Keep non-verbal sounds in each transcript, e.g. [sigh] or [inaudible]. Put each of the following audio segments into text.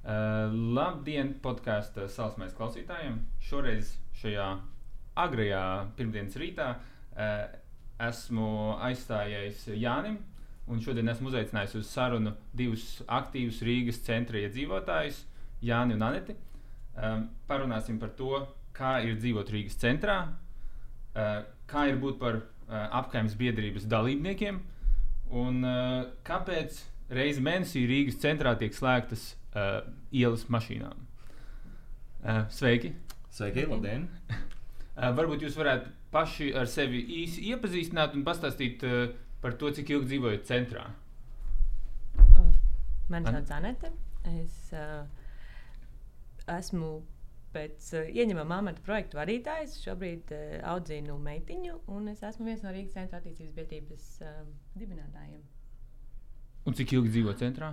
Uh, labdien, podkāstu salsmēs klausītājiem! Šoreiz šajā agrajā pirmdienas rītā uh, esmu aizstājies Jānim, un šodien esmu uzaicinājis uz sarunu divus aktīvus Rīgas centra iedzīvotājus, Jāni un Aneti. Um, parunāsim par to, kā ir dzīvot Rīgas centrā, uh, kā ir būt par uh, apgājuma biedrības dalībniekiem un uh, kāpēc reizi mēnesī Rīgas centrā tiek slēgtas uh, ielas mašīnām. Uh, sveiki! Sveiki, labdien! uh, varbūt jūs varētu paši ar sevi īsi iepazīstināt un pastāstīt uh, par to, cik ilgi dzīvojat centrā. Mani sauc Anete. Es uh, esmu pēc uh, ieņemama amata projektu vadītājs. Šobrīd uh, audzinu meitiņu, un es esmu viens no Rīgas centra attīstības biedrības uh, dibinātājiem. Un cik ilgi dzīvo centrā?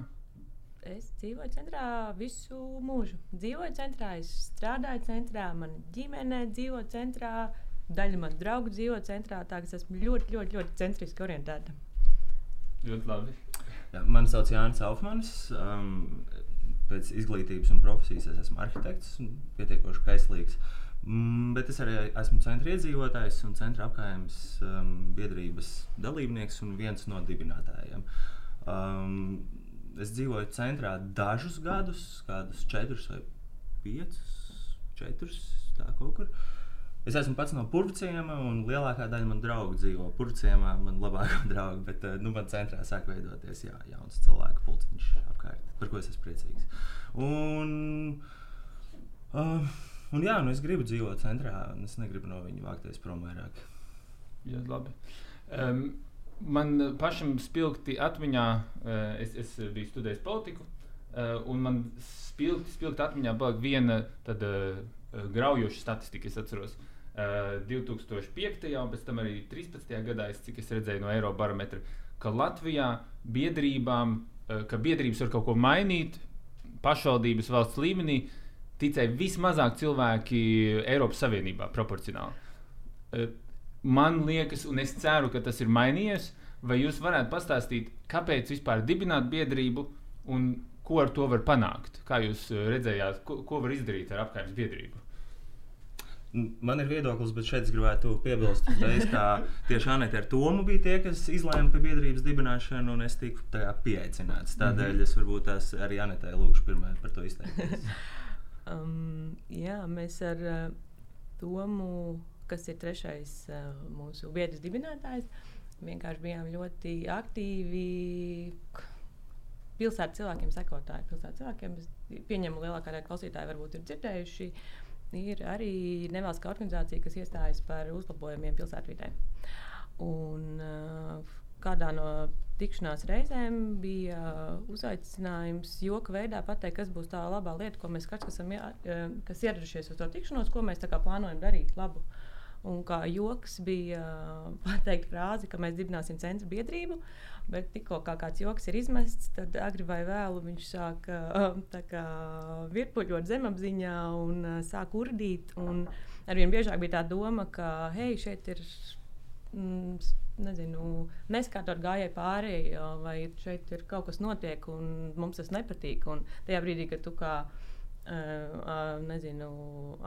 Es dzīvoju centrā visu mūžu. Dzīvoju centrā, es strādāju centrā, mana ģimene dzīvo centrā, daļa manu draugu dzīvo centrā. Tā kā es esmu ļoti, ļoti, ļoti centriski orientēta. Ļoti labi. Jā, mani sauc Jānis Aufmanis. Um, pēc izglītības un profesijas es esmu arhitekts un pietiekoši kaislīgs. Mm, bet es arī esmu centra iedzīvotājs un centra apgājuma um, biedrības dalībnieks un viens no dibinātājiem. Um, es dzīvoju centrā dažus gadus, kādus četrus vai piecus, četrus tā kaut kur. Es esmu pats no Purvciema, un lielākā daļa man draugu dzīvo Purvciemā. Man labākā [laughs] drauga, bet eh, nu, man centrā sāk veidoties jā, jauns cilvēku pulciņš apkārt, par ko es esmu priecīgs. Un, uh, un jā, nu es gribu dzīvot centrā, un es negribu no viņa vākties prom vairāk. Jā, labi. Um, man pašam spilgti atmiņā, uh, es, es biju studējis politiku, uh, un man spilgti, spilgti atmiņā paliek viena tāda uh, graujoša statistika. Es atceros, uh, 2005. un pēc tam arī 13. gadā, es, cik es redzēju no Eirobarometra, ka Latvijā biedrībām, ka biedrības var kaut ko mainīt pašvaldības valsts līmenī, ticēja vismazāk cilvēki Eiropas Savienībā proporcionāli. Man liekas, un es ceru, ka tas ir mainījies. Vai jūs varētu pastāstīt, kāpēc vispār dibināt biedrību un ko ar to var panākt? Kā jūs eh, redzējāt, ko, ko var izdarīt ar apgājuma biedrību? Man ir viedoklis, bet šeit es gribētu piebilst, ka tieši Anita ar Tomu bija tie, kas izlēma par biedrības dibināšanu, un es tiku pieaicināts. Tādēļ mm -hmm. es varbūt tās arī Anitai lūgšu pirmā par to izteikties. [laughs] um, jā, mēs ar uh, Tomu kas ir trešais uh, mūsu biedrs dibinātājs. Vienkārši bijām ļoti aktīvi. Pilsētas cilvēkiem, sekotāji, pilsētas cilvēkiem, es pieņemu, lielākā daļa klausītāji varbūt ir dzirdējuši, ir arī nevalstiskā organizācija, kas iestājas par uzlabojumiem pilsētvidē. Un, uh, kādā no tikšanās reizēm bija uzaicinājums joka veidā pateikt, kas būs tā labā lieta, ko mēs katrs esam kas ieradušies uz to tikšanos, ko mēs plānojam darīt labu. Uh, Un kā joks bija [laughs] pateikt frāzi, ka mēs dibināsim centra biedrību, bet tikko kā kāds joks ir izmests, tad agri vai vēlu viņš sāk [laughs] kā, virpuļot zemapziņā un sāk urdīt. Un arvien biežāk bija tā doma, ka hei, šeit ir. Mm, nezinu, neskārtot gājēji pāri, vai šeit ir kaut kas notiek, un mums tas nepatīk. Un tajā brīdī, kad tu kā nezinu,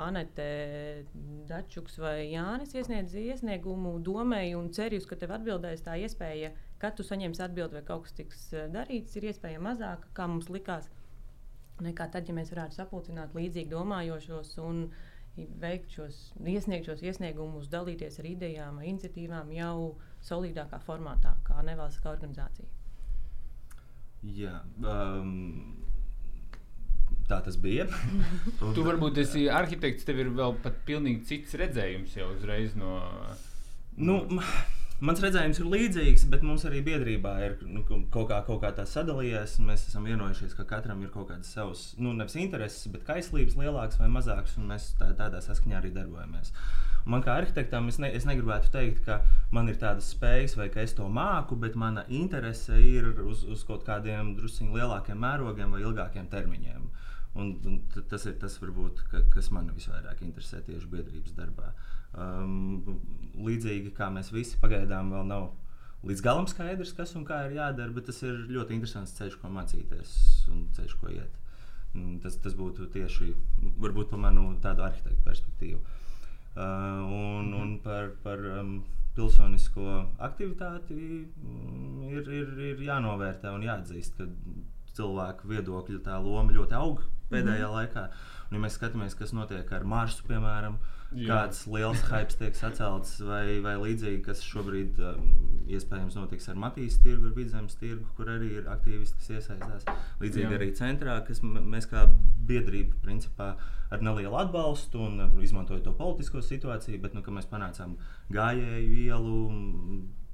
Anete, Dačuks vai Jānis iesniedz iesniegumu domēji un cerīs, ka tev atbildēs tā iespēja, ka tu saņemsi atbildi vai kaut kas tiks darīts, ir iespēja mazāka, kā mums likās. Nekā tad, ja mēs varētu sapulcināt līdzīgi domājošos un veikt šos, iesniegt šos iesniegumus, dalīties ar idejām, iniciatīvām jau solidākā formātā, kā nevalstiskā organizācija. Jā, um, Tā tas bija. [laughs] tu varbūt esi arhitekts, tev ir vēl pat pilnīgi cits redzējums jau uzreiz no. Nu, Mans redzējums ir līdzīgs, bet mums arī biedrībā ir nu, kaut, kā, kaut kā tā sadalījies. Mēs esam vienojušies, ka katram ir kaut kādas savas, nu, nevis intereses, bet kaislības lielākas vai mazākas, un mēs tā, tādā saskaņā arī darbojamies. Man kā arhitektam es, ne, es negribētu teikt, ka man ir tādas spējas vai ka es to māku, bet mana interese ir uz, uz kaut kādiem druskuļiem lielākiem mērogiem vai ilgākiem termiņiem. Un, un tas ir tas, varbūt, ka, kas man visvairāk interesē tieši biedrības darbā. Um, līdzīgi kā mēs visi pagaidām vēl nav līdz galam skaidrs, kas un kā ir jādara, bet tas ir ļoti interesants ceļš, ko mācīties un ceļš, ko iet. Mm, Tas, tas būtu tieši varbūt par manu tādu arhitektu perspektīvu. Uh, un, un par, par um, pilsonisko aktivitāti mm, ir, ir, ir jānovērtē un jāatzīst, ka cilvēku viedokļa tā loma ļoti aug pēdējā mm. laikā. Un, ja mēs skatāmies, kas notiek ar Marsu, piemēram, Jā. kāds liels hype tiek sacelts, vai, vai līdzīgi, kas šobrīd um, iespējams notiks ar Matīs tirgu, ar vidzemes tirgu, kur arī ir aktīvisti, kas iesaistās. Līdzīgi Jā. Jā. arī centrā, kas mēs kā biedrība principā ar nelielu atbalstu un uh, izmantojot to politisko situāciju, bet nu, mēs panācām gājēju ielu,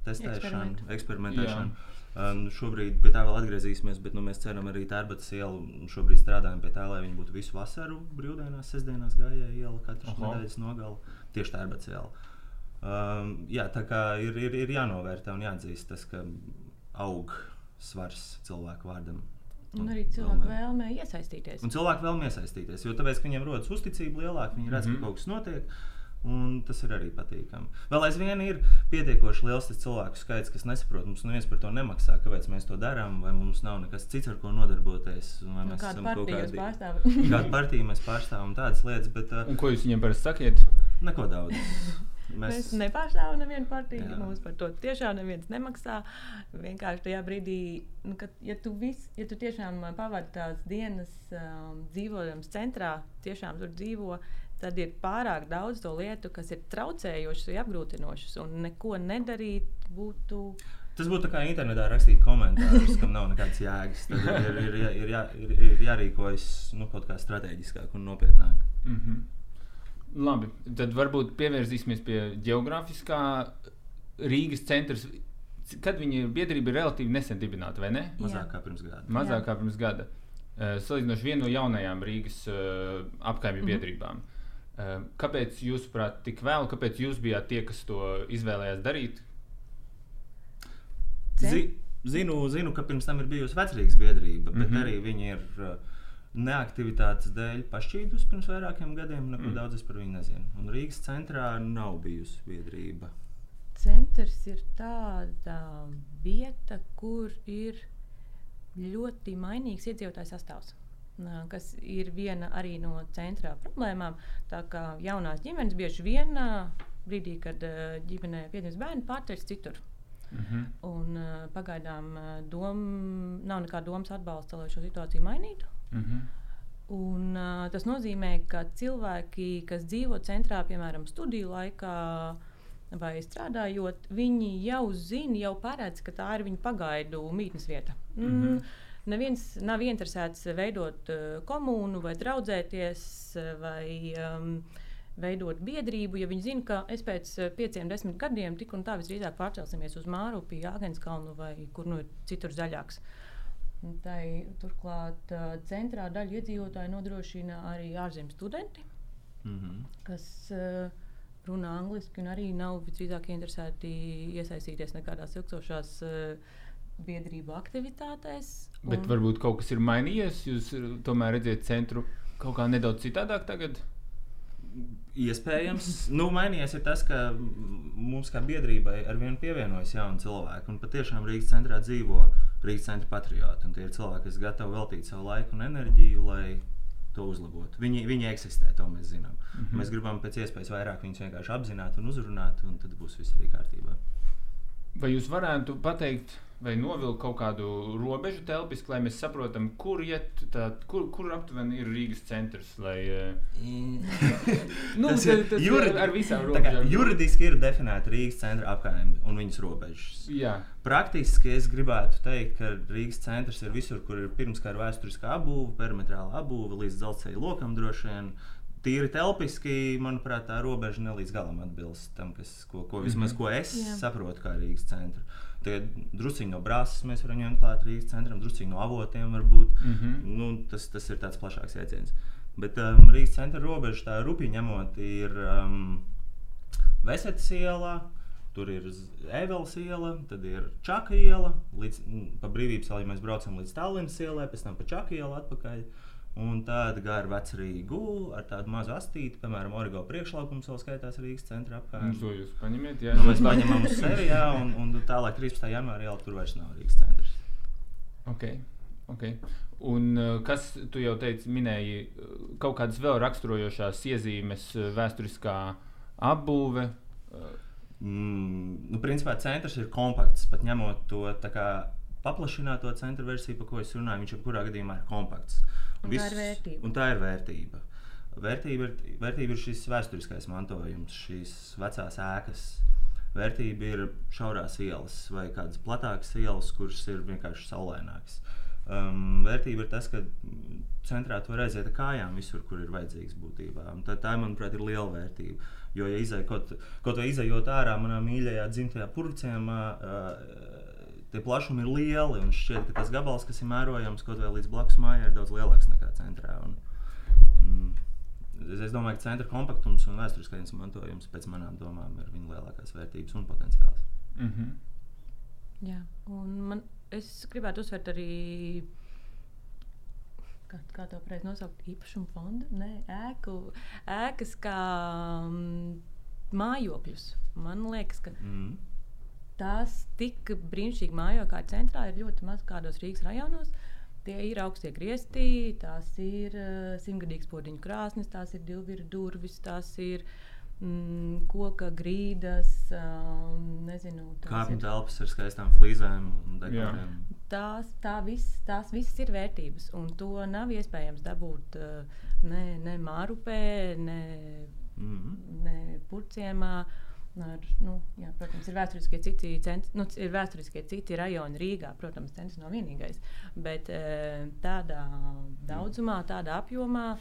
testēšanu, eksperimentēšanu. Um, šobrīd pie tā vēl atgriezīsimies, bet nu, mēs ceram arī Tērbatas ielu. Šobrīd strādājam pie tā, lai viņi būtu visu vasaru brīvdienās, sestdienās gājēja iela, katru nedēļas nogali tieši Tērbatas iela. Um, jā, tā kā ir, ir, ir jānovērtē un jāatzīst tas, ka aug svars cilvēku vārdam. Un arī cilvēku vēlme iesaistīties. Un cilvēki vēl iesaistīties, jo tāpēc, ka viņiem rodas uzticība lielāka, viņi redz, mm Mhm. -hmm. ka kaut kas notiek. Un tas ir arī patīkami. Vēl aizvien ir pietiekoši liels tas cilvēku skaits, kas nesaprot, mums neviens par to nemaksā, kāpēc mēs to darām, vai mums nav nekas cits, ar ko nodarboties. vai Nu, mēs kādu esam kaut kādi- pārstāvat? [laughs] Kādu partiju mēs pārstāvam, tādas lietas, bet uh, Un ko jūs viņiem parasti sakiet? neko daudz. [laughs] Mēs nepārstāvam nevienu partiju. Jā. Mums par to tiešām neviens nemaksā. Vienkārši tajā brīdī, nu, kad, ja, tu vis, ja tu tiešām pavadi tās dienas um, dzīvojams centrā, tiešām tur dzīvo, tad ir pārāk daudz to lietu, kas ir traucējošas vai apgrūtinošas. Un neko nedarīt būtu. Tas būtu kā internetā rakstīt komentārus, kam nav nekādas jēgas. Tad ir, ir, ir, ir, jā, ir, ir jārīkojas nu, kaut kā strateģiskāk un nopietnāk. Mm -hmm. Labi, tad varbūt pievērsīsimies pie geogrāfiskā Rīgas centra. Kad viņa biedrība ir relatīvi nesen dibināta, vai ne? Mazāk kā pirms gada. Mazāk kā pirms gada. Uh, Salīdzinoši viena no jaunajām Rīgas uh, apkaimju Mhm. biedrībām. Uh, kāpēc, jūsuprāt, tik vēl? Kāpēc jūs bijāt tie, kas to izvēlējās darīt? Zi, zinu, zinu, ka pirms tam ir bijusi vecrīgas biedrība, bet mm. -hmm. arī viņi ir uh, neaktivitātes dēļ pašķīdusi pirms vairākiem gadiem. Neko Mm. mm. daudz es par viņu nezinu. Un Rīgas centrā nav bijusi biedrība. Centrs ir tāda vieta, kur ir ļoti mainīgs iedzīvotāju sastāvs. Kas ir viena arī no centrā problēmām. Tā kā jaunās ģimenes bieži vien brīdī, kad ģimenē piedzimst bērni, pārceļas citur. Mm -hmm. Un, pagaidām dom, nav nekāda domas atbalsta, lai šo situāciju mainītu. Mm -hmm. Un, tas nozīmē, ka cilvēki, kas dzīvo centrā, piemēram, studiju laikā vai strādājot, viņi jau zina, jau paredz, ka tā ir viņu pagaidu mītnes vieta. Mm. Mhm. Neviens nav interesēts veidot uh, komunu vai draudzēties uh, vai um, veidot biedrību, ja viņi zina, ka es pēc uh, pieciem, desmit gadiem tik un tā visdrīzāk pārcelsimies uz Mārupi, Jāgenskalnu vai kur nu ir citur zaļāks. Tai, turklāt centrā daļa iedzīvotāju nodrošina arī ārzemju studenti, Mm -hmm. kas uh, runā angliski un arī nav visdrīzāk interesēti iesaistīties nekādās ilgstošās uh, biedrību aktivitātēs. Bet Un- varbūt kaut kas ir mainījies. Jūs uh, tomēr redzat centru kaut kā nedaudz citādāk tagad. Iespējams, nu, mainījies ir tas, ka mums kā biedrībai ar vienu pievienojas jauni cilvēki. Un patiešām Rīgas centrā dzīvo Rīgas centra patrioti. Un tie ir cilvēki, kas gatavi veltīt savu laiku un enerģiju, lai to uzlabotu. Viņi, viņi eksistē, to mēs zinām. Mm. -hmm. Mēs gribam pēc iespējas vairāk viņus vienkārši apzināt un uzrunāt, un tad būs viss arī kārtībā. Vai jūs varētu pateikt, vai novilkt kaut kādu robežu telpiski, lai mēs saprotam, kur, iet, tā, kur, kur aptuveni ir Rīgas centrs? Lai, [laughs] nu, Tas ir tas juri- ar, ar visām robežām. Juridiski ir definēta Rīgas centra apgājuma un viņas robežas. Jā, Praktiski es gribētu teikt, ka Rīgas centrs ir visur, kur ir pirmskara vēsturiskā apbūve, perimetrāla apbūve līdz dzelzceļa lokam droši vien. Tīri telpiski, manuprāt, tā robeža ne līdz galam atbilst tam, kas, ko, ko, vismaz, ko es Jā. Jā. saprotu kā Rīgas centru. Tagad druskuļi no brāzes mēs varam ņemt klāt Rīgas centram, druskuļi no avotiem varbūt. Mhm. Nu, tas, tas ir tāds plašāks jēdziens. Bet um, Rīgas centra robeža, tā rupi ņemot, ir um, Vesetas iela, tur ir Evelas iela, tad ir Čaka iela, līdz mm, pa brīvības ielai mēs braucam līdz Tallinas ielai, pēc tam pa Čaka ielu atpakaļ. Un tāda gara vecrīga ar tādu mazu astīti, piemēram, Origo priekšlaukums vēl skaitās Rīgas centra Un apkārt. to jūs paņemiet. Jā, Nu, mēs paņemam uz sevi, jā, un, un tālāk 13. janvārī jau tur vairs nav Rīgas centrs. Okay. Okay. Un, uh, kas, tu jau teici, minēji uh, kaut kādas vēl raksturojošās iezīmes, uh, vēsturiskā apbūve. Mm, nu, principā centrs ir kompakts, pat ņemot to kā, paplašināto centra versiju, par ko es runāju. Viņš jebkurā gadījumā ir kompakts. Un Viss, tā ir vērtība. Un tā ir vērtība. Vērtība ir, vērtība ir šis vēsturiskais mantojums, šīs vecās ēkas. Vērtība ir šaurās ielas vai kādas platākas ielas, kuras ir vienkārši saulēnākas. Um, vērtība ir tas, ka centrā tu vari aiziet ar kājām visur, kur ir vajadzīgs būtībā. Un tā, tā, manuprāt, ir liela vērtība. Jo, ja izai, kaut, kaut vai izējot ārā manā mīļajā dzimtajā purvciemā, uh, tie plašumi ir lieli. Un šķiet, ka tas gabals, kas ir mērojams kaut vai līdz blakus mājai, ir daudz lielāks nekā centrā. Un, mm, es, domāju, ka centra kompaktums un vēsturiskais mantojums pēc manām domām ir viņa lielākās vērtības un potenciāls. Mm -hmm. Jā, un man es gribētu uzsvērt arī. Kā, kā to pareizi nosaukt? Īpašumu fondu? Nē, ēku, ēkas kā mm, mājokļus. Man liekas, ka mm. Tās tik brīnišķīgi mājokļi kā centrā ir ļoti maz kādos Rīgas rajonos. Tie ir augstie griezti, tās ir uh, simtgadīgas podziņu krāsnes, tās ir divviru durvis, tās ir uh, mm, koka grīdas, um, nezinu, kāpņu telpas ar skaistām flīzēm un dekoriem. Tās, tā viss, tās visas ir vērtības, un to nav iespējams dabūt uh, ne, ne Mārupē, ne, mm -hmm. ne Purciemā. Ar, nu, jā, protams, ir vēsturiskie citi, centri, nu, ir vēsturiskie citi rajoni Rīgā. Protams, centrs nav vienīgais. Bet uh, tādā daudzumā, tādā apjomā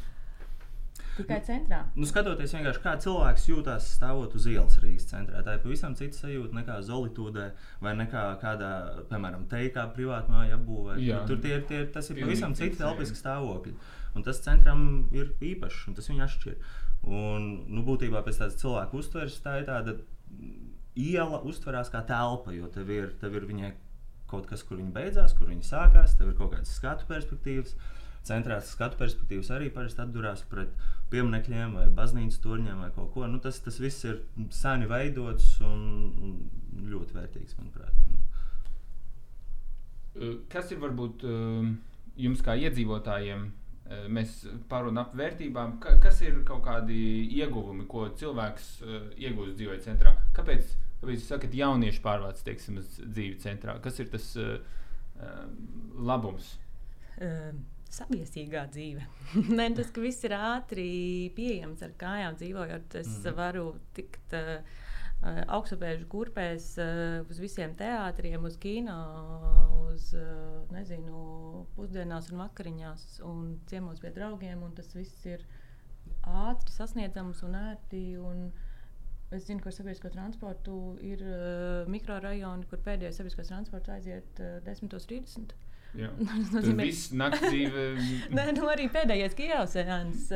Tikai centrā. Nu, skatoties vienkārši, kā cilvēks jūtas stāvot uz ielas Rīgas centrā, tā ir pavisam cita sajūta nekā Zolītūdē vai nekā kādā, piemēram, teikā privātmāja apbūvē. Tur tie, tie, tas ir pavisam citi telpiski stāvokļi. Un tas centram ir īpašs un tas viņu atšķir. Un, nu, būtībā pēc tādas cilvēku uztveres tā ir tāda iela uztverās kā telpa, jo tev ir, tev ir viņai kaut kas, kur viņa beidzās, kur viņa sākās, tev ir kaut kādas skatu perspektīvas. Centrās skatu perspektīvas arī parasti atdurās pret pieminekļiem vai baznīcas torņiem vai kaut ko. Nu, tas, tas viss ir seni veidots un, un ļoti vērtīgs, manuprāt. Kas ir varbūt jums kā iedzīvotājiem? Mēs pārunājam ap vērtībām. Kas ir kaut kādi ieguvumi, ko cilvēks iegūst dzīvē centrā? Kāpēc, kāpēc jūs sakat, jaunieši pārvāc teiksim, uz dzīvi centrā? Kas ir tas labums? Um saviesīgā dzīve. [laughs] Nē, tas, ka viss ir ātri pieejams ar kājām dzīvojot, es mm. varu tikt uh, augstupēžu kurpēs uh, uz visiem teātriem, uz kino, uz uh, nezinu, pusdienās un vakariņās un ciemos pie draugiem. Tas viss ir ātri sasniedzams un ērti. Un es zinu, ka ar sabiedrisko transportu ir uh, mikrorajoni, kur pēdējais sabiedriskais transports aiziet uh, 10.30. Jā. [laughs] Tas nozīmē, ka. [laughs] Nē, nu arī pēdējais Kijavsēns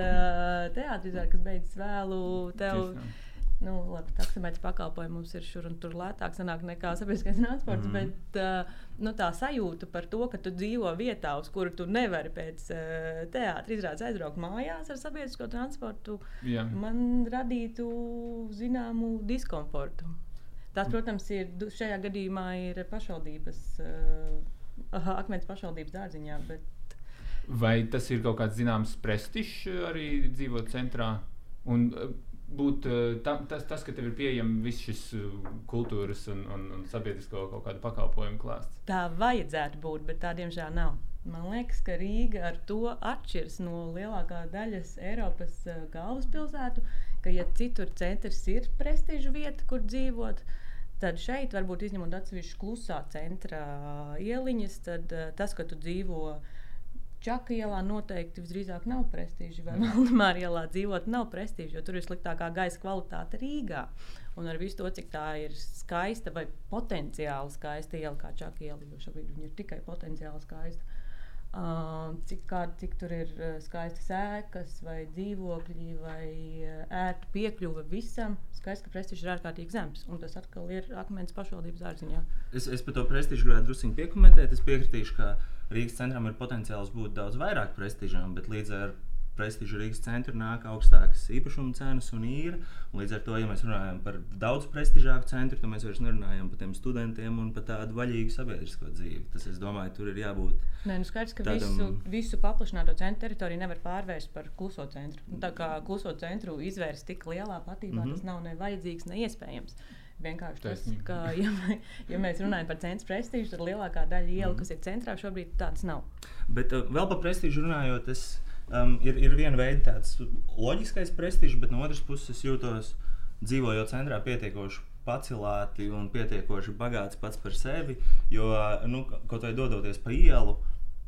teātris, kas beidzas vēlu. Tev, nu, labi, taksometrs pakalpojums mums ir šur un tur lētāk sanāk nekā sabiedriskais transports, mm. bet uh, nu, tā sajūta par to, ka tu dzīvo vietā, uz kuru tu nevari pēc uh, teātra izrādes aizbraukt mājās ar sabiedrisko transportu, Jā. man radītu zināmu diskomfortu. Tas, protams, ir šajā gadījumā ir pašvaldības. Uh, akmens pašvaldības dārziņā. Bet... Vai tas ir kaut kāds zināms prestižs arī dzīvot centrā? Un, eh, būt eh, tam, tas, tas, ka tev ir pieejama viss šis eh, kultūras un, un, un sabiedrisko kaut kādu pakalpojumu klāsts. Tā vajadzētu būt, bet tā diemžēl nav. Man liekas, ka Rīga ar to atšķiras no lielākā daļas Eiropas galvaspilsētu, ka, ja citur centrs ir prestiža vieta, kur dzīvot, tad šeit, varbūt izņemot atsevišķu klusā centra ieliņas, tad tas, ka tu dzīvo Čaka ielā, noteikti visdrīzāk nav prestiži. Vai [laughs] Valdemāra ielā dzīvot nav prestiži, jo tur ir sliktākā gaisa kvalitāte Rīgā. Un ar visu to, cik tā ir skaista vai potenciāli skaista iela, kā Čaka iela, jo šobrīd viņa ir tikai potenciāli skaista Uh, cik, kā, cik tur ir uh, skaistas ēkas, vai dzīvokļi, vai uh, ērta piekļuve visam. Skaidrs, ka prestižs ir ārkārtīgi zems, un tas atkal ir akmens pašvaldības dārziņā. Es, es par to prestižu gribētu drusku piekomentēt. Es piekritīšu, ka Rīgas centram ir potenciāls būt daudz vairāk prestižam, bet līdz ar prestižu Rīgas centru nāk augstākas īpašuma cenas un īra. Un līdz ar to, ja mēs runājam par daudz prestižāku centru, tad mēs vairs nerunājam par tiem studentiem un par tādu vaļīgu sabiedrisko dzīvi. Tas, es domāju, tur ir jābūt. Nē, nu skaidrs, ka Tādam- visu, visu paplašināto centru teritoriju nevar pārvērst par kluso centru. Tā kā kluso centru izvērst tik lielā platībā, mm. -hmm. tas nav ne vajadzīgs, ne iespējams. Vienkārši tas, Taisnība. ka, ja, ja mēs runājam par centra prestižu, tad lielākā daļa ielu, kas ir centrā, šobrīd tādas nav. Bet uh, vēl par prestižu runājot, es, um, ir, ir viena veida tāds loģiskais prestižs, bet no otras puses es jūtos dzīvojot centrā pietiekoši pacilāti un pietiekoši bagāts pats par sevi. Jo, nu, kaut vai dodoties pa ielu,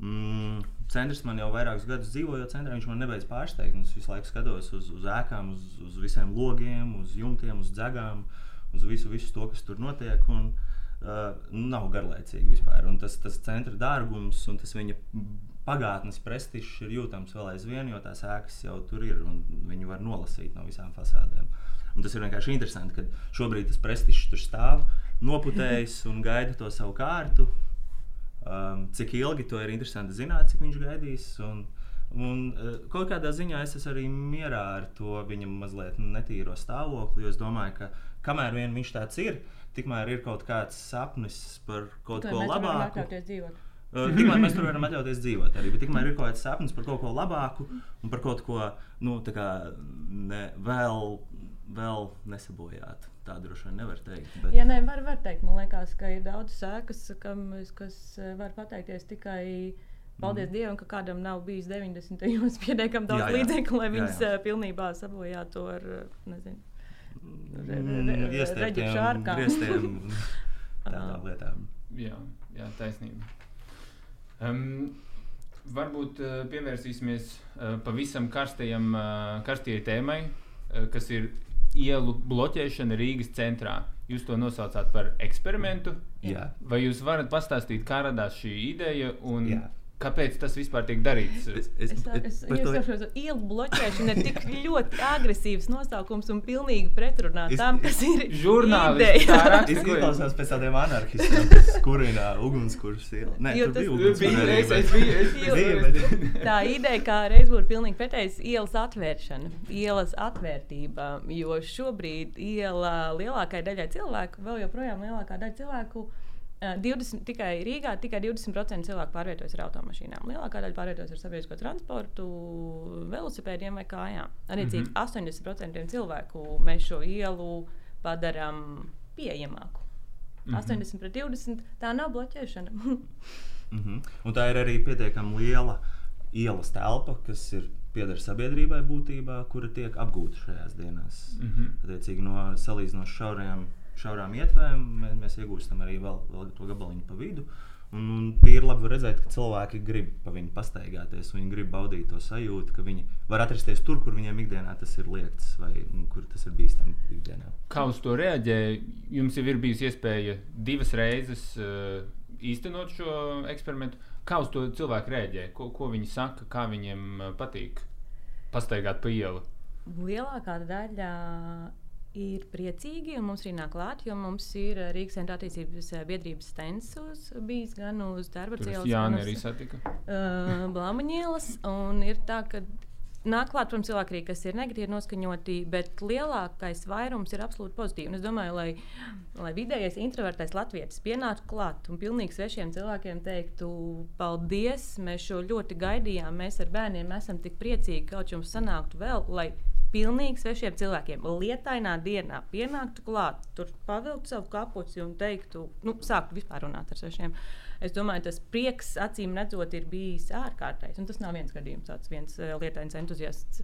mm, centrs man jau vairākus gadus dzīvojot centrā, viņš man nebeidz pārsteigt. Es visu laiku skatos uz, uz ēkām, uz, uz visiem logiem, uz jumtiem, uz dzegām, uz visu, visu to, kas tur notiek. Un, uh, nav garlaicīgi vispār. Un tas, tas centra dārgums un tas viņa pagātnes prestižs ir jūtams vēl aizvien, jo tās ēkas jau tur ir un viņi var nolasīt no visām fasādēm. Un tas ir vienkārši interesanti, ka šobrīd tas prestižs tur stāv, noputējis un gaida to savu kārtu. Um, cik ilgi to ir interesanti zināt, cik viņš gaidīs. Un, un uh, kaut kādā ziņā es esmu arī mierā ar to viņa mazliet netīro stāvokli. Es domāju, ka kamēr vien viņš tāds ir, tikmēr ir kaut kāds sapnis par kaut Lai ko labāku. Uh, Tikmēr mēs tur varam atļauties dzīvot arī, tikmēr ir kaut kāds sapnis par kaut ko labāku un par kaut ko nu, ne, vēl, vēl nesabojātu. Tā droši vien nevar teikt. Bet... Jā, nē, var, var teikt, man liekas, ka ir daudz sēkas, kam, kas eh, var pateikties tikai. Paldies mm. Dievam, ka kādam nav bijis 90. gados [laughs] pietiekami daudz Jā, jā. līdzekļu, lai Jā, viņas jā. eh, pilnībā sabojātu ar nezinu. re- re- Mm, re- iestieptiem reģu šārkām. [laughs] tādām lietām. Jā, jā taisnība. Um, varbūt uh, pievērsīsimies uh, pavisam karstajam, uh, karstajai tēmai, uh, kas ir ielu bloķēšana Rīgas centrā. Jūs to nosaucāt par eksperimentu. Jā. Vai jūs varat pastāstīt, kā radās šī ideja un Jā. Kāpēc tas vispār tiek darīts? Es, Es, es, es, es saprotu, ka ielu bloķēšana ir tik ļoti agresīvs nosaukums un pilnīgi pretrunā tam, kas ir raksta. Es izklausās pēc tādiem anarchistiem, kas kurina ugunskurs ielu. Nē, Jo tur tas- bija ugunskurs Tā ideja, kā reiz būtu pilnīgi pretējs ielas atvēršana, ielas atvērtība. Jo šobrīd iela lielākajai daļai cilvēku, vēl joprojām lielākā daļa cilvēku, 20, tikai Rīgā tikai 20% cilvēku pārvietojas ar automašīnām. Lielākā daļa pārvietojas ar sabiedrisko transportu, velosipēdiem vai kājām. Arī cik Mhm. 80% cilvēku mēs šo ielu padarām pieejamāku. Mhm. 80 pret 20 tā nav bloķēšana. [laughs] Mhm. Un tā ir arī pietiekami liela ielas telpa, kas ir pieder sabiedrībai būtībā, kura tiek apgūta šajās dienās. Mhm. Attiecīgi no salīdzinoši šauriem, šaurām ietvēm mēs, mēs iegūstam arī vēl, vēl to gabaliņu pa vidu. Un, un tīri labi var redzēt, ka cilvēki grib pa viņu pastaigāties, viņi grib baudīt to sajūtu, ka viņi var atrasties tur, kur viņiem ikdienā tas ir liekts, vai nu, kur tas ir bīstami ikdienā. Kā uz to reaģēja? Jums jau ir bijusi iespēja divas reizes uh, īstenot šo eksperimentu. Kā uz to cilvēki reaģē? Ko, ko viņi saka, kā viņiem uh, patīk pastaigāt pa ielu? Lielākā daļa ir priecīgi, un mums arī nāk klāt, jo mums ir eh, Rīgas centra attīstības eh, biedrības stensus bijis gan uz darba Jāni gan arī uz satika. uh, Blāmaņielas. Un ir tā, ka nāk klāt, protams, cilvēki, arī, kas ir negatīvi noskaņoti, bet lielākais vairums ir absolūti pozitīvi. Un es domāju, lai, lai vidējais introvertais latvietis pienāktu klāt un pilnīgi svešiem cilvēkiem teiktu, paldies, mēs šo ļoti gaidījām, mēs ar bērniem esam tik priecīgi, ka kaut jums sanāktu vēl. lai Pilnīgi svešiem cilvēkiem lietainā dienā pienāktu klāt, tur pavilktu savu kapuci un teiktu, nu, sāktu vispār runāt ar svešiem. Es domāju, tas prieks, acīm redzot, ir bijis ārkārtējs. Un tas nav viens gadījums, tāds viens uh, lietains entuziasts.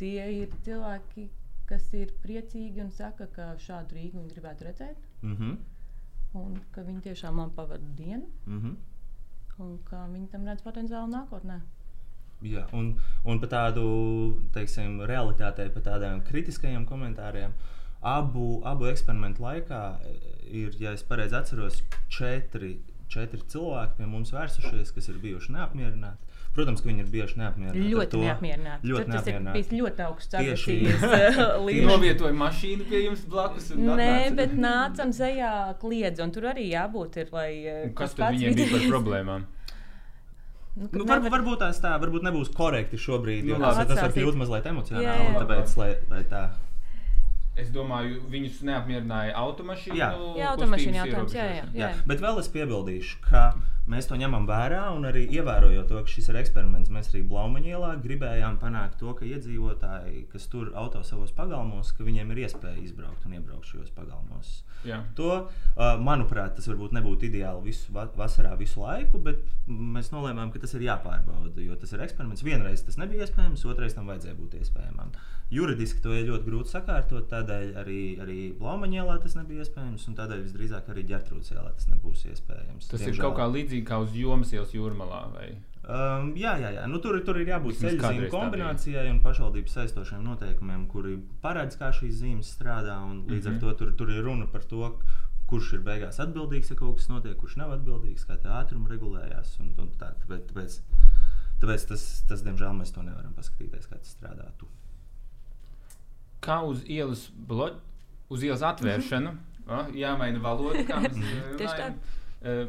Tie ir cilvēki, kas ir priecīgi un saka, ka šādu Rīgu viņi gribētu redzēt. Mhm. Un ka viņi tiešām man pavada dienu, Mhm. un ka viņi tam redz potenciālu nākotnē. Jā, un, un par tādu teiksim, realitātei, par tādiem kritiskajiem komentāriem. Abu, abu eksperimentu laikā e, ir, ja es pareizi atceros, četri, četri cilvēki pie mums vērsušies, kas ir bijuši neapmierināti. Protams, ka viņi ir bijuši neapmierināti. Ļoti neapmierināti. Ļoti Tur tas ir neapmierināti. bijis ļoti augsts agresijas uh, [laughs] līmenis. Novietoja mašīnu pie jums blakus. un Nē, atnāca. bet nāca un sejā kliedz, un tur arī jābūt ir, lai. eh, Un Kas tad viņiem bija par problēmām? [laughs] Nu, Nu, kad var, nevar- varbūt tās tā, varbūt nebūs korekti šobrīd, jo Nu, tas, labi. tas var kļūt mazliet emocionāli. Jā, jā. Tāpēc, lai, lai tā. Es domāju, viņus neapmierināja automašīnu. Jā. Jā, automašīna jautājums, jā, jā. ierobežošana. Jā. Bet vēl es piebildīšu, ka mēs to ņemam vērā un arī ievērojot to, ka šis ir eksperiments. Mēs arī Blaumaņa ielā gribējām panākt to, ka iedzīvotāji, kas tur auto savos pagalmos, ka viņiem ir iespēja izbraukt un iebraukt šajos pagalmos. Jā. To, manuprāt, tas varbūt nebūtu ideāli visu va vasarā, visu laiku, bet mēs nolēmām, ka tas ir jāpārbauda. Jo tas ir eksperiments. Vienreiz tas nebija iespējams, otrreiz tam vajadzēja būt iespējamam. Juridiski to ir ļoti grūti sakārtot, tādēļ arī, arī Blaumaņielā tas nebija iespējams, un tādēļ visdrīzāk arī Ģertrūdas ielā tas nebūs iespējams. Tas ir kaut kā līdzīgi kā uz jomas ielas jūrmalā. Vai? Um, jā, jā, jā. Nu, tur, tur ir jābūt ceļu kombinācijai un pašvaldības saistošiem noteikumiem, kuri paredz, kā šīs zīmes strādā. un Līdz Mhm. ar to tur, tur ir runa par to, kurš ir beigās atbildīgs, ja kaut kas notiek, kurš nav atbildīgs, kā tā ātruma regulējās. Un, un tā, tāpēc, tāpēc, tāpēc tas, tas, diemžēl, mēs to nevaram paskatīties, kā tas strādātu. Kā uz ielas, blo... uz ielas atvēršanu, a, jāmaina valoda. kā mēs, [laughs] Tieši tā. runājam. Eh,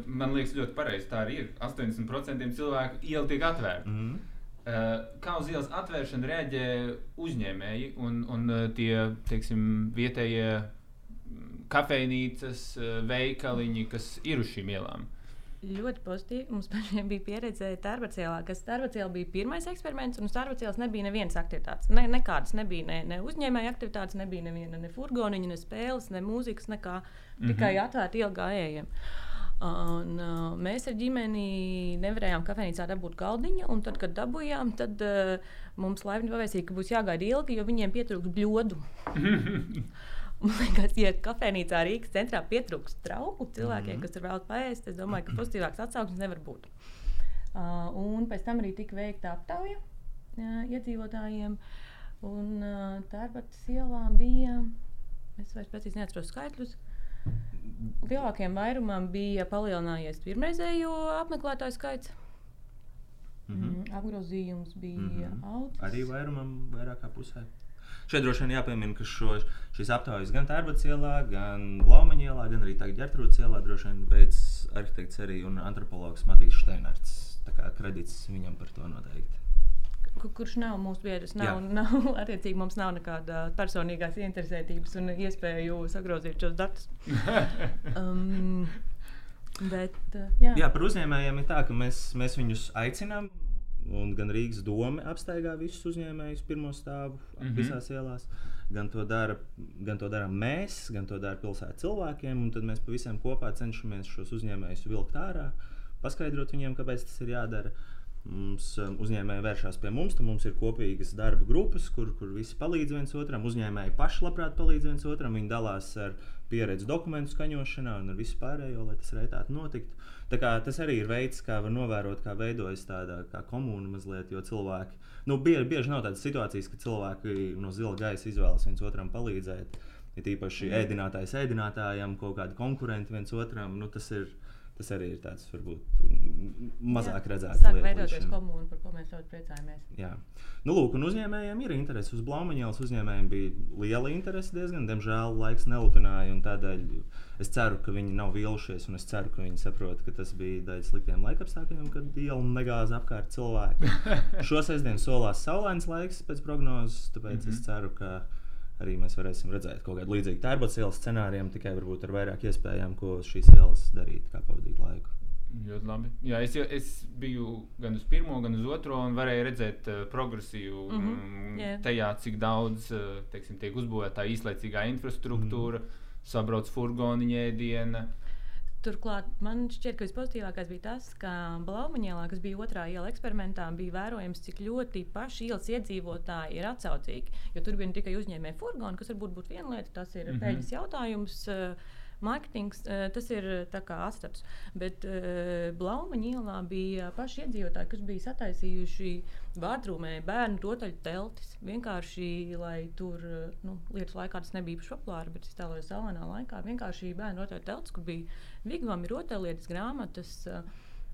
Man liekas, ļoti pareizi. Tā arī ir. 80% cilvēku iela tiek atvērta. Mm. Eh, Kā uz ielas atvēršanu reaģē uzņēmēji un, un eh, tie teiksim, vietējie mm, kafejnīcas, eh, veikaliņi, kas ir uz šīm ielām? Ļoti pozitīvi. Mums pašiem bija pieredze Tārvacēlā, kas Tārvacēlā bija pirmais eksperiments, un uz Tārvacēlas nebija nevienas aktivitātes. Ne, nekādas nebija ne, ne uzņēmēja aktivitātes, nebija neviena ne furgoniņa, ne spēles, ne mūzikas, nekā. Mhm. Tikai atvērti ilgājējiem. Un, uh, mēs ar ģimeni nevarējām kafejnīcā dabūt galdiņu, un tad, kad dabūjām, tad uh, mums laipni pavēstīja, ka būs jāgaida ilgi, jo viņiem pietrūks bļodu. [laughs] Man liekas, ja kafejnīcā Rīgas centrā pietrūks trauku cilvēkiem, Mhm. kas tur vēlas paēst, es domāju, ka pozitīvāks atsauksmes nevar būt. Uh, un pēc tam arī tika veikta aptauja uh, iedzīvotājiem. Un uh, Tārbatas ielā bija, es vairs precīzi neatceros skaitļus, lielākajam vairumam bija palielinājies pirmreizējo apmeklētāju skaits. Mm Mm, -hmm. apgrozījums bija Mhm. augs. Arī vairumam, vairāk kā pusē. Šeit droši vien jāpiemina, ka šo, šīs aptaujas gan Tērbats ielā, gan Blaumaņa ielā, gan arī tagad Ģertrūdas ielā droši vien veids arhitekts arī un antropologs Matīs Steinarts. Tā kā kredīts viņam par to noteikti. Ku- Kurš nav mūsu biedrs, nav, Jā. nav [laughs] attiecīgi mums nav nekāda personīgās interesētības un iespēju sagrozīt šos datus. [laughs] Um, bet, uh, jā. Jā, par uzņēmējiem ir tā, ka mēs, mēs viņus aicinām. Un gan Rīgas doma apstaigā visus uzņēmējus pirmo stāvu mm. -hmm. visās ielās. Gan to, dara, gan to darām mēs, gan to dara pilsētas cilvēkiem. un Tad mēs pavisam kopā cenšamies šos uzņēmējus vilkt ārā, paskaidrot viņiem, kāpēc tas ir jādara. Mums um, uzņēmēji vēršas pie mums, tad mums ir kopīgas darba grupas, kur, kur visi palīdz viens otram. Uzņēmēji paši labprāt palīdz viens otram. Viņi dalās ar pieredzi dokumentu skaņošanā un ar visu pārējo, lai tas reizē notiktu. Tā kā, tas arī ir veids, kā var novērot, kā veidojas tāda kā komūna mazliet, jo cilvēki. Nu, bieži, bieži nav tādas situācijas, ka cilvēki no zila gaisa izvēlas viens otram palīdzēt. Ir īpaši Mhm. ēdinātājs ēdinātājam, kaut kādi konkurenti viens otram. Nu, tas, ir, tas arī ir tāds varbūt mazāk. Sāk lieta līdz veidoties komūna, par ko mēs ļoti priecājamies. Jā. Nu, lūk, un uzņēmējiem ir interese. Uz Blaumaņielas uzņēmējiem bija liela interese diezgan. Diemžēl laiks nelutināja, un tādēļ es ceru, ka viņi nav vīlušies, un es ceru, ka viņi saprot, ka tas bija daļa sliktiem laikapstākļiem, kad iela negāza apkārt cilvēki. [laughs] Šo sestdienu solās saulains laiks pēc prognozes, tāpēc mm -hmm. es Mhm. ceru, ka arī mēs varēsim redzēt kaut kādu līdzīgu tērbotas ielas scenāriju, tikai varbūt ar vairāk iespējām, ko šīs ielas darīt, kā pavadīt laiku. Ļoti labi. Jā, es, es biju gan uz pirmo, gan uz otro, un varēju redzēt uh, progresīvu mm Mhm, -hmm. jā. tajā, cik daudz uh, teiksim, tiek uzbūvēta tā īslaicīgā infrastruktūra, mm. sabrauc furgoni, ēdiena. Turklāt man šķiet, ka vispozitīvākais bija tas, ka Blaumaņēlā, kas bija otrā iela eksperimentā, bija vērojams, cik ļoti paši ielas iedzīvotāji ir atsaucīgi. Jo tur bija ne tikai uzņēmēji furgoni, kas varbūt būtu viena lieta, tas ir mm -hmm. peļņas jautājums. eh, Mārketings, eh, tas ir eh, atstats. Bet uh, Blaumaņa ielā bija paši iedzīvotāji, kas bija sataisījuši vārdrūmē bērnu rotaļu teltis. Vienkārši, lai tur eh, nu, lietu laikā tas nebija īpaši populāri, bet es tēloju saulainā laikā. Vienkārši bērnu rotaļu teltis, kur bija vigvami, rotaļlietas, grāmatas.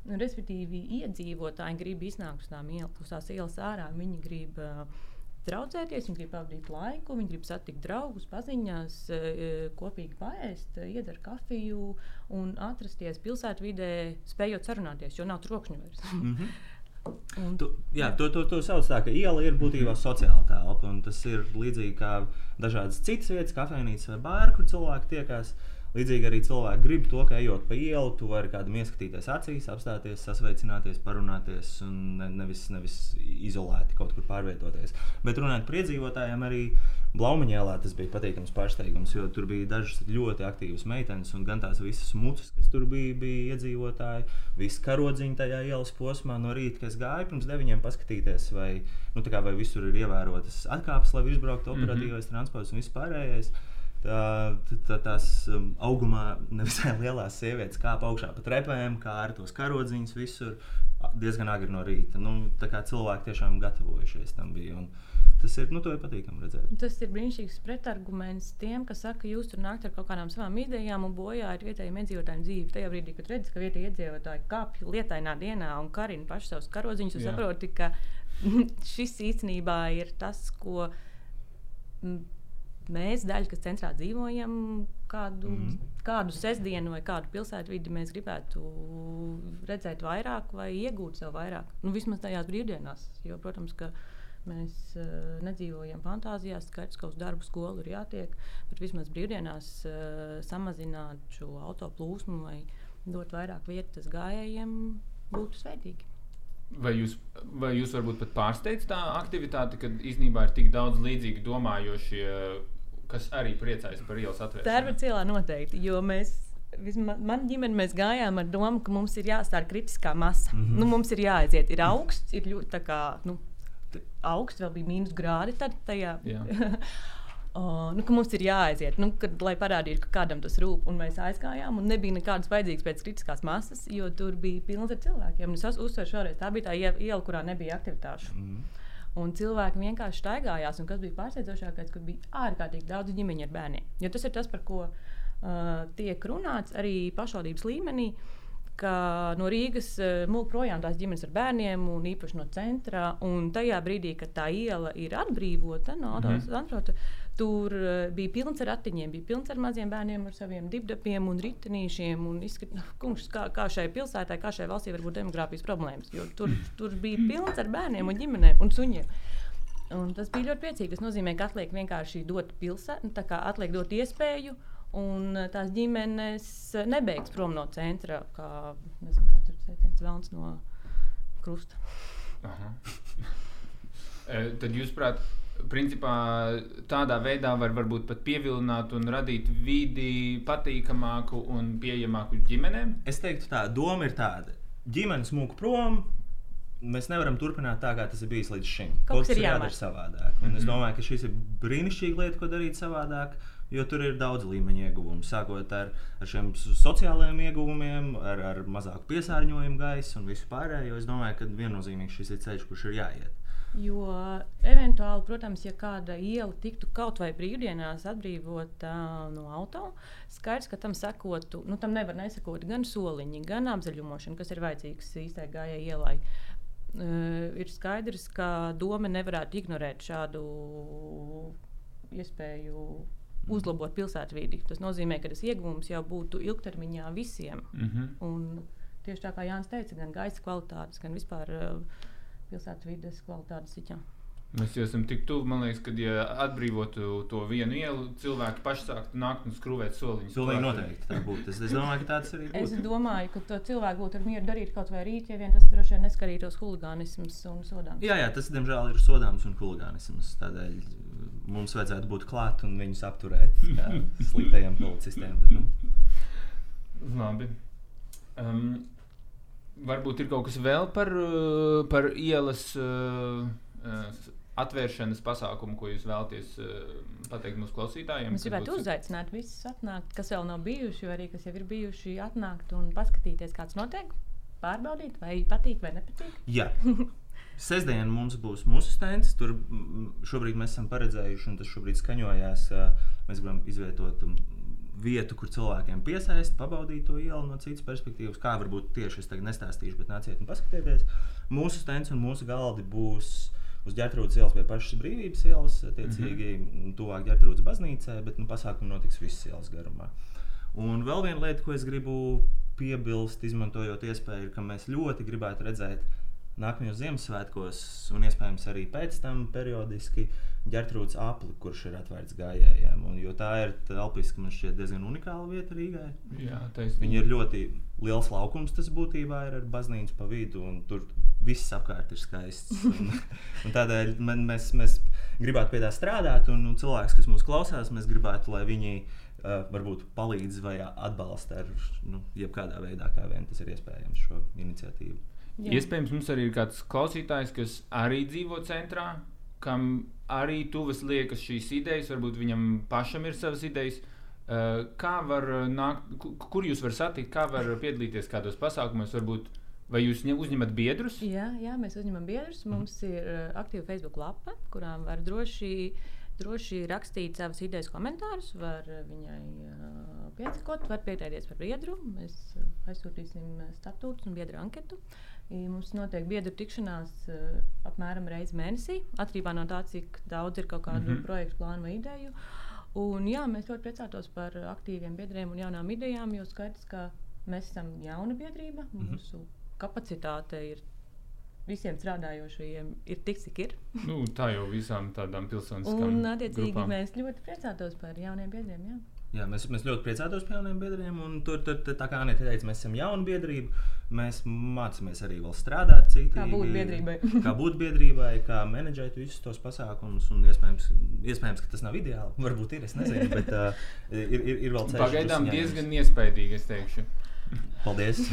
Respektīvi, iedzīvotāji grib iznākt uz tām ielām, uz tās ielas ārā. Viņi grib uh, draudzēties, viņi grib pavadīt laiku, viņi grib satikt draugus, paziņās, eh, kopīgi paēst, eh, iedzert kafiju un atrasties pilsētvidē, spējot sarunāties, jo nav trokšņu vairs. Mm -hmm. [laughs] Un, Tu, jā, to, to, to sauc tā, ka iela ir būtībā sociāla telpa. Tas ir līdzīgi kā dažādas citas vietas, kafejnīcas vai bāri, kur cilvēki tiekās. Līdzīgi arī cilvēki grib to, ka ejot pa ielu, tu vari kādam ieskatīties acīs, apstāties, sasveicināties, parunāties un ne, nevis, nevis izolēti kaut kur pārvietoties. Bet runājot par iedzīvotājiem, arī Blaumaņēlā tas bija patīkams pārsteigums, jo tur bija dažas ļoti aktīvas meitenes, un gan tās visas mucas, kas tur bija, bija iedzīvotāji, visi karodziņi tajā ielas posmā no rīta, kas gāja pirms deviņiem paskatīties, vai, nu, kā, vai visur ir ievērotas atkāpes, lai izbrauktu operatīvais mm -hmm. transports un viss pārējais. Tā, tā, tās um, augumā nevisai [laughs] lielās sievietes kāpa augšā pa trepēm, kā ar tos karodziņus visur diezgan agri no rīta. Nu, tā kā cilvēki tiešām gatavojušies tam bija. Un tas ir, nu, to ir patīkami redzēt. Tas ir brīnišķīgs pretarguments tiem, kas saka, ka jūs tur nākat ar kaut kādām savām idejām un bojājat vietējiem iedzīvotājiem dzīvi. Tajā brīdī, kad redzat, ka vietējie iedzīvotāji kāpj lietainā dienā un karina pašus savus karodziņus, jūs saprotat, ka [laughs] šis īstenībā ir tas, ko mēs, daļa, kas centrā dzīvojam, kādu, mm. Mhm. kādu sestdienu vai kādu pilsētvidi mēs gribētu redzēt vairāk vai iegūt sev vairāk. Nu, vismaz tajās brīvdienās. Jo, protams, ka mēs uh, nedzīvojam fantāzijās. Skaidrs, ka uz darbu skolu ir jātiek, bet vismaz brīvdienās uh, samazināt šo auto plūsmu vai dot vairāk vietas gājējiem būtu svētīgi. Vai jūs, vai jūs varbūt pat pārsteidz tā aktivitāte, kad īstenībā ir tik daudz līdzīgi domājošie, kas arī priecājas par ielas atvēršanu? Tērba cielā noteikti, jo mēs. Vismaz man ģimene mēs gājām ar domu, ka mums ir jāstāsta kritiskā masa. Mm. -hmm. nu, mums ir jāaiziet, ir augsts, ir ļoti kā, nu, augsts, vēl bija mīnus grādi tad tajā. Jā. [laughs] O, nu, mums ir jāaiziet, nu, kad, lai parādītu, ka kādam tas rūp. Un mēs aizgājām, un nebija nekādas vajadzīgas pēc kritiskās masas, jo tur bija pilns ar cilvēkiem. Un Es uz- uzsveru šoreiz, tā bija tā ie- iela, kurā nebija aktivitāšu. Mm. Un cilvēki vienkārši staigājās, un kas bija pārsteidzošākais, ka bija ārkārtīgi daudz ģimeņu ar bērniem. Jo tas ir tas, par ko uh, tiek runāts arī pašvaldības līmenī. Ka no Rīgas uh, mūžā projām tās ģimenes ar bērniem, un īpaši no centra. Un tajā brīdī, kad tā iela ir atbrīvota no Mhm. automašīnas, tur uh, bija pilns ar ratiņiem, bija pilns ar maziem bērniem, ar saviem dibdapiem un ritenīšiem. Un izskat, kungs, kā, kā šai pilsētai, kā šai valstī var būt demogrāfijas problēmas. Tur, tur bija pilns ar bērniem un ģimenēm un suņiem. Un tas bija ļoti priecīgi. Tas nozīmē, ka atliek vienkārši dot pilsētu, tā kā atliek dot iespēju, un eh, tās ģimenes eh, nebeigs prom no centra, kā nezinu, kāds ir teiciens, vēlns no krusta. [laughs] Eh, Tad jūs prāt, principā tādā veidā var varbūt pat pievilināt un radīt vidi patīkamāku un pieejamāku ģimenēm? Es teiktu, tā doma ir tāda. Ģimenes mūka prom. Mēs nevaram turpināt tā, kā tas ir bijis līdz šim. Kaut kas ir jādara savādāk. Un es Mhm. domāju, ka šis ir brīnišķīga lieta, ko darīt savādāk. Jo tur ir daudz līmeņu ieguvumu. Sākot ar, ar šiem sociālajiem ieguvumiem, ar, ar mazāku piesārņojumu gaisa un visu pārējo. Es domāju, ka viennozīmīgi šis ir ceļš, kurš ir jāiet. Jo eventuāli, protams, ja kāda iela tiktu kaut vai brīvdienās atbrīvota no auto, skaidrs, ka tam sekotu, nu, tam nevar nesakot gan soliņi, gan apzaļumošana, kas ir vajadzīgs īstai gājēji ielai. Uh, ir skaidrs, ka doma nevarētu ignorēt šādu iespēju uzlabot pilsētvidi. Tas nozīmē, ka tas iegūms jau būtu ilgtermiņā visiem. Mhm. Un tieši tā kā Jānis teica, gan gaisa kvalitātes, gan vispār uh, pilsētvidas kvalitātes ziņā. Mēs jau esam tik tuvu, man liekas, ka, ja atbrīvotu to vienu ielu, cilvēki paši sāktu nākt un skrūvēt soliņus. Pilnīgi klāt. noteikti tā būtu. Es, es domāju, ka tāds arī Es būtu. domāju, ka to cilvēku būtu mieru darīt kaut vai rīt, ja vien tas droši vien neskarītos huligānisms un sodāms. Jā, jā, tas diemžēl ir sodāms un huligānisms. Tādēļ mums vajadzētu būt klāt un viņus apturēt kā [laughs] sliktajiem policistiem. Bet, nu, Labi. Um, varbūt ir kaut kas vēl par, uh, par ielas uh, uh, atvēršanas pasākumu, ko jūs vēlaties pateikt mūsu klausītājiem. Mēs kas gribētu būtu- uzaicināt visus atnākt, kas vēl nav bijuši, vai arī kas jau ir bijuši, atnākt un paskatīties, kāds notiek, pārbaudīt, vai patīk vai nepatīk. jā. [laughs] Sestdien mums būs mūsu stends. Tur šobrīd mēs esam paredzējuši, un tas šobrīd skaņojās. Mēs gribam izvietot vietu, kur cilvēkiem piesaist, pabaudīt to ielu no citas perspektīvas. Kā varbūt tieši es tagad nestāstīšu, bet nāciet un paskatieties. Mūsu stends un mūsu galdi būs uz ģērbtrūdas ielas vai pašas brīvības ielas, attiecīgi mm -hmm. tuvāk ģērbtrūdas baznīcai, bet nu, pasākumi notiks visas ielas garumā. Un vēl viena lieta, ko es gribu piebilst, izmantojot iespēju, ka mēs ļoti gribētu redzēt nākamajos Ziemassvētkos, un iespējams arī pēc tam periodiski ģērtrūds apli, kurš ir atvērts gājējiem. Un, jo tā ir telpiski, man šķiet, diezgan unikāla vieta Rīgai. Jā, taisnība. Viņa ir ļoti liels laukums, tas būtībā ir ar baznīcu pa vidu, un tur viss apkārt ir skaists. [laughs] Un, un tādēļ man, mēs, mēs gribētu pie tā strādāt, un, un cilvēks, kas mūs klausās, mēs gribētu, lai viņi uh, varbūt palīdz vai atbalsta ar nu, jebkādā veidā, kā vien tas ir iespējams, šo iniciatīvu. Jā. Iespējams, mums arī ir kāds klausītājs, kas arī dzīvo centrā, kam arī tuvas liekas šīs idejas, varbūt viņam pašam ir savas idejas. Uh, Kā var nākt, ku- kur jūs varat satikt, kā var piedalīties kādos pasākumos, varbūt, vai jūs ņem- uzņemat biedrus? Jā, jā, mēs uzņemam biedrus. Mums ir uh, aktīva Facebook lapa, kurām var droši, droši rakstīt savas idejas, komentārus. Var uh, viņai uh, piesakot, var pieteikties par biedru. Mēs uh, aizsūtīsim uh, statūtus un biedru anketu. I Mums notiek biedru tikšanās uh, apmēram reizi mēnesī, atkarībā no tā, cik daudz ir kaut kādu mm. -hmm. projektu, plānu vai ideju. Un, jā, mēs ļoti priecātos par aktīviem biedriem un jaunām idejām, jo skaidrs, ka mēs esam jauna biedrība. Mhm. Mūsu kapacitāte ir visiem strādājošajiem ir tik, cik ir. Nu, tā jau visām tādām pilsoniskām Un, attiecīgi, grupām. mēs ļoti priecātos par jauniem biedriem. Jā. Jā, mēs, mēs ļoti priecātos par jauniem biedriem. un Tur, tur, tā kā Anita teica, mēs esam jauna biedrība. Mēs mācāmies arī vēl strādāt citīgi. Kā būt biedrībai. [laughs] kā būt biedrībai, kā menedžēt visus tos pasākumus. un Iespējams, iespējams, ka tas nav ideāli. [laughs] Varbūt ir, es nezinu, bet uh, ir, ir, ir vēl ceļš. Pagaidām diezgan iespaidīgi, es teikšu. [laughs] Paldies!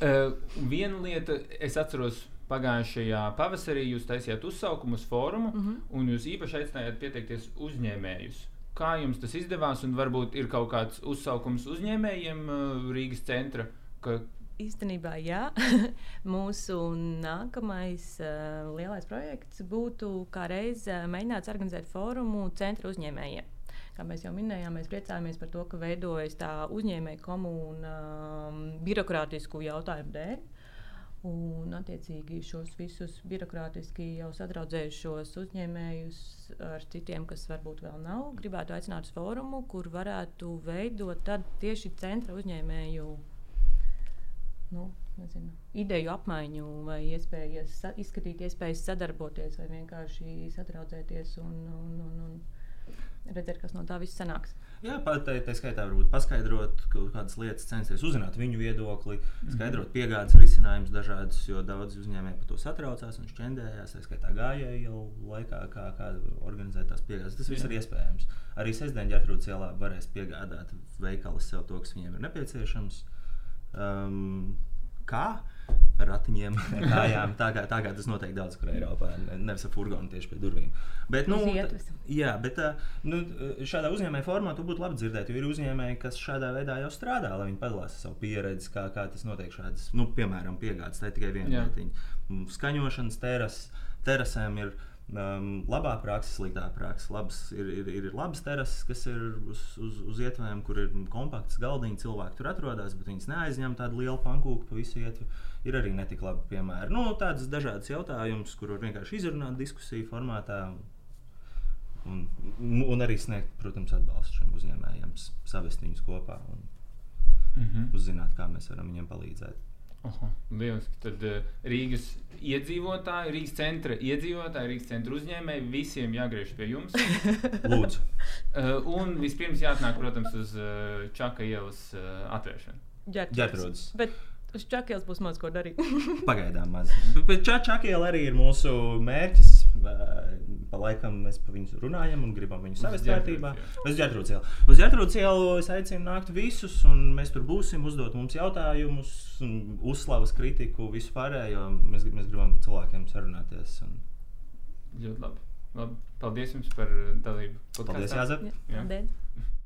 Uh, viena lieta, es atceros, pagājušajā pavasarī jūs taisījāt uzsaukumu uz fórumu, mm. -hmm. un jūs īpaši aicinājāt pieteikties uzņēmējus. Kā jums tas izdevās, un varbūt ir kaut kāds uzsaukums uzņēmējiem uh, Rīgas centra? Ka, Īstenībā, jā. [laughs] Mūsu nākamais uh, lielais projekts būtu kā reiz uh, mēģināts organizēt fórumu centra uzņēmējiem. Kā mēs jau minējām, mēs priecājamies par to, ka veidojas tā uzņēmēja komūna um, birokrātisku jautājumu dēļ. Un, attiecīgi, šos visus birokrātiski jau sadraudzējušos uzņēmējus ar citiem, kas varbūt vēl nav, gribētu aicināt uz fórumu, kur varētu veidot tieši centra uzņēmēju nu, nezinu, ideju apmaiņu, vai iespējas izskatīt iespējas sadarboties, vai vienkārši sadraudzēties un, un, un, un redzēt, kas no tā viss sanāks. Jā, pat tā, tā skaitā varbūt paskaidrot kaut kādas lietas, censties uzzināt viņu viedokli, skaidrot piegādes risinājumus dažādus, jo daudz uzņēmēji par to satraucās un šķendējās. Tā skaitā gājēji jau laikā, kā, kā organizēt tās piegādes. Tas viss ir iespējams. Arī sestdien ģērbtrūcē ielā varēs piegādāt veikalis sev to, kas viņiem ir nepieciešams. Um, kā? Ar ratiņiem, [laughs] kājām. Tā kā, tā kā tas notiek daudz kur Eiropā. ne- Nevis ar furgonu tieši pie durvīm. Bet, nu, Jā, bet nu, šādā uzņēmēja formā tu būtu labi dzirdēt, jo ir uzņēmēji, kas šādā veidā jau strādā, lai viņi padalās ar savu pieredzi, kā, kā tas notiek šādas, nu, piemēram, piegādes. Tā ir tikai viena lietiņa. Mm, Skaņošanas teras, terasēm ir um, labā praksa, sliktā praksa. Labas, ir, ir, ir labas terases, kas ir uz, uz, uz ietvēm, kur ir kompakts galdiņš, cilvēki tur atrodas, bet viņas neaizņem tādu lielu pankūku pa visu ietvi. Ir arī netik labi piemēri. Nu, tādas dažādas jautājumas, kur var vienkārši izrunāt diskusiju formātā. Un, un arī sniegt, protams, atbalstu šiem uzņēmējiem, savest viņus kopā un mm -hmm. uzzināt, kā mēs varam viņiem palīdzēt. Oho, lieliski. Tad uh, Rīgas iedzīvotāji, Rīgas centra iedzīvotāji, Rīgas centra uzņēmēji visiem jāgriež pie jums. [laughs] Lūdzu, Uh, un vispirms jāatnāk, protams, uz uh, Čaka ielas uh, atvēršanu. ģērbtrūdas. Bet uz Čakielas būs maz ko darīt. Pagaidām maz. Bet Čačakiela arī ir mūsu mērķis. Pa laikam mēs par viņu runājam un gribam viņu savest ielu. Uz ģērbtrūdas ielu. Uz ģērbtrūdas ielu es aicinu nākt visus, un mēs tur būsim, uzdot mums jautājumus, un uzslavas kritiku, visu pārējo. Mēs, mēs gribam cilvēkiem sarunāties. Un... Ļoti labi. labi. Paldies jums par dalību. Paldies. Jāzep! Jā, Jā. paldies. [laughs]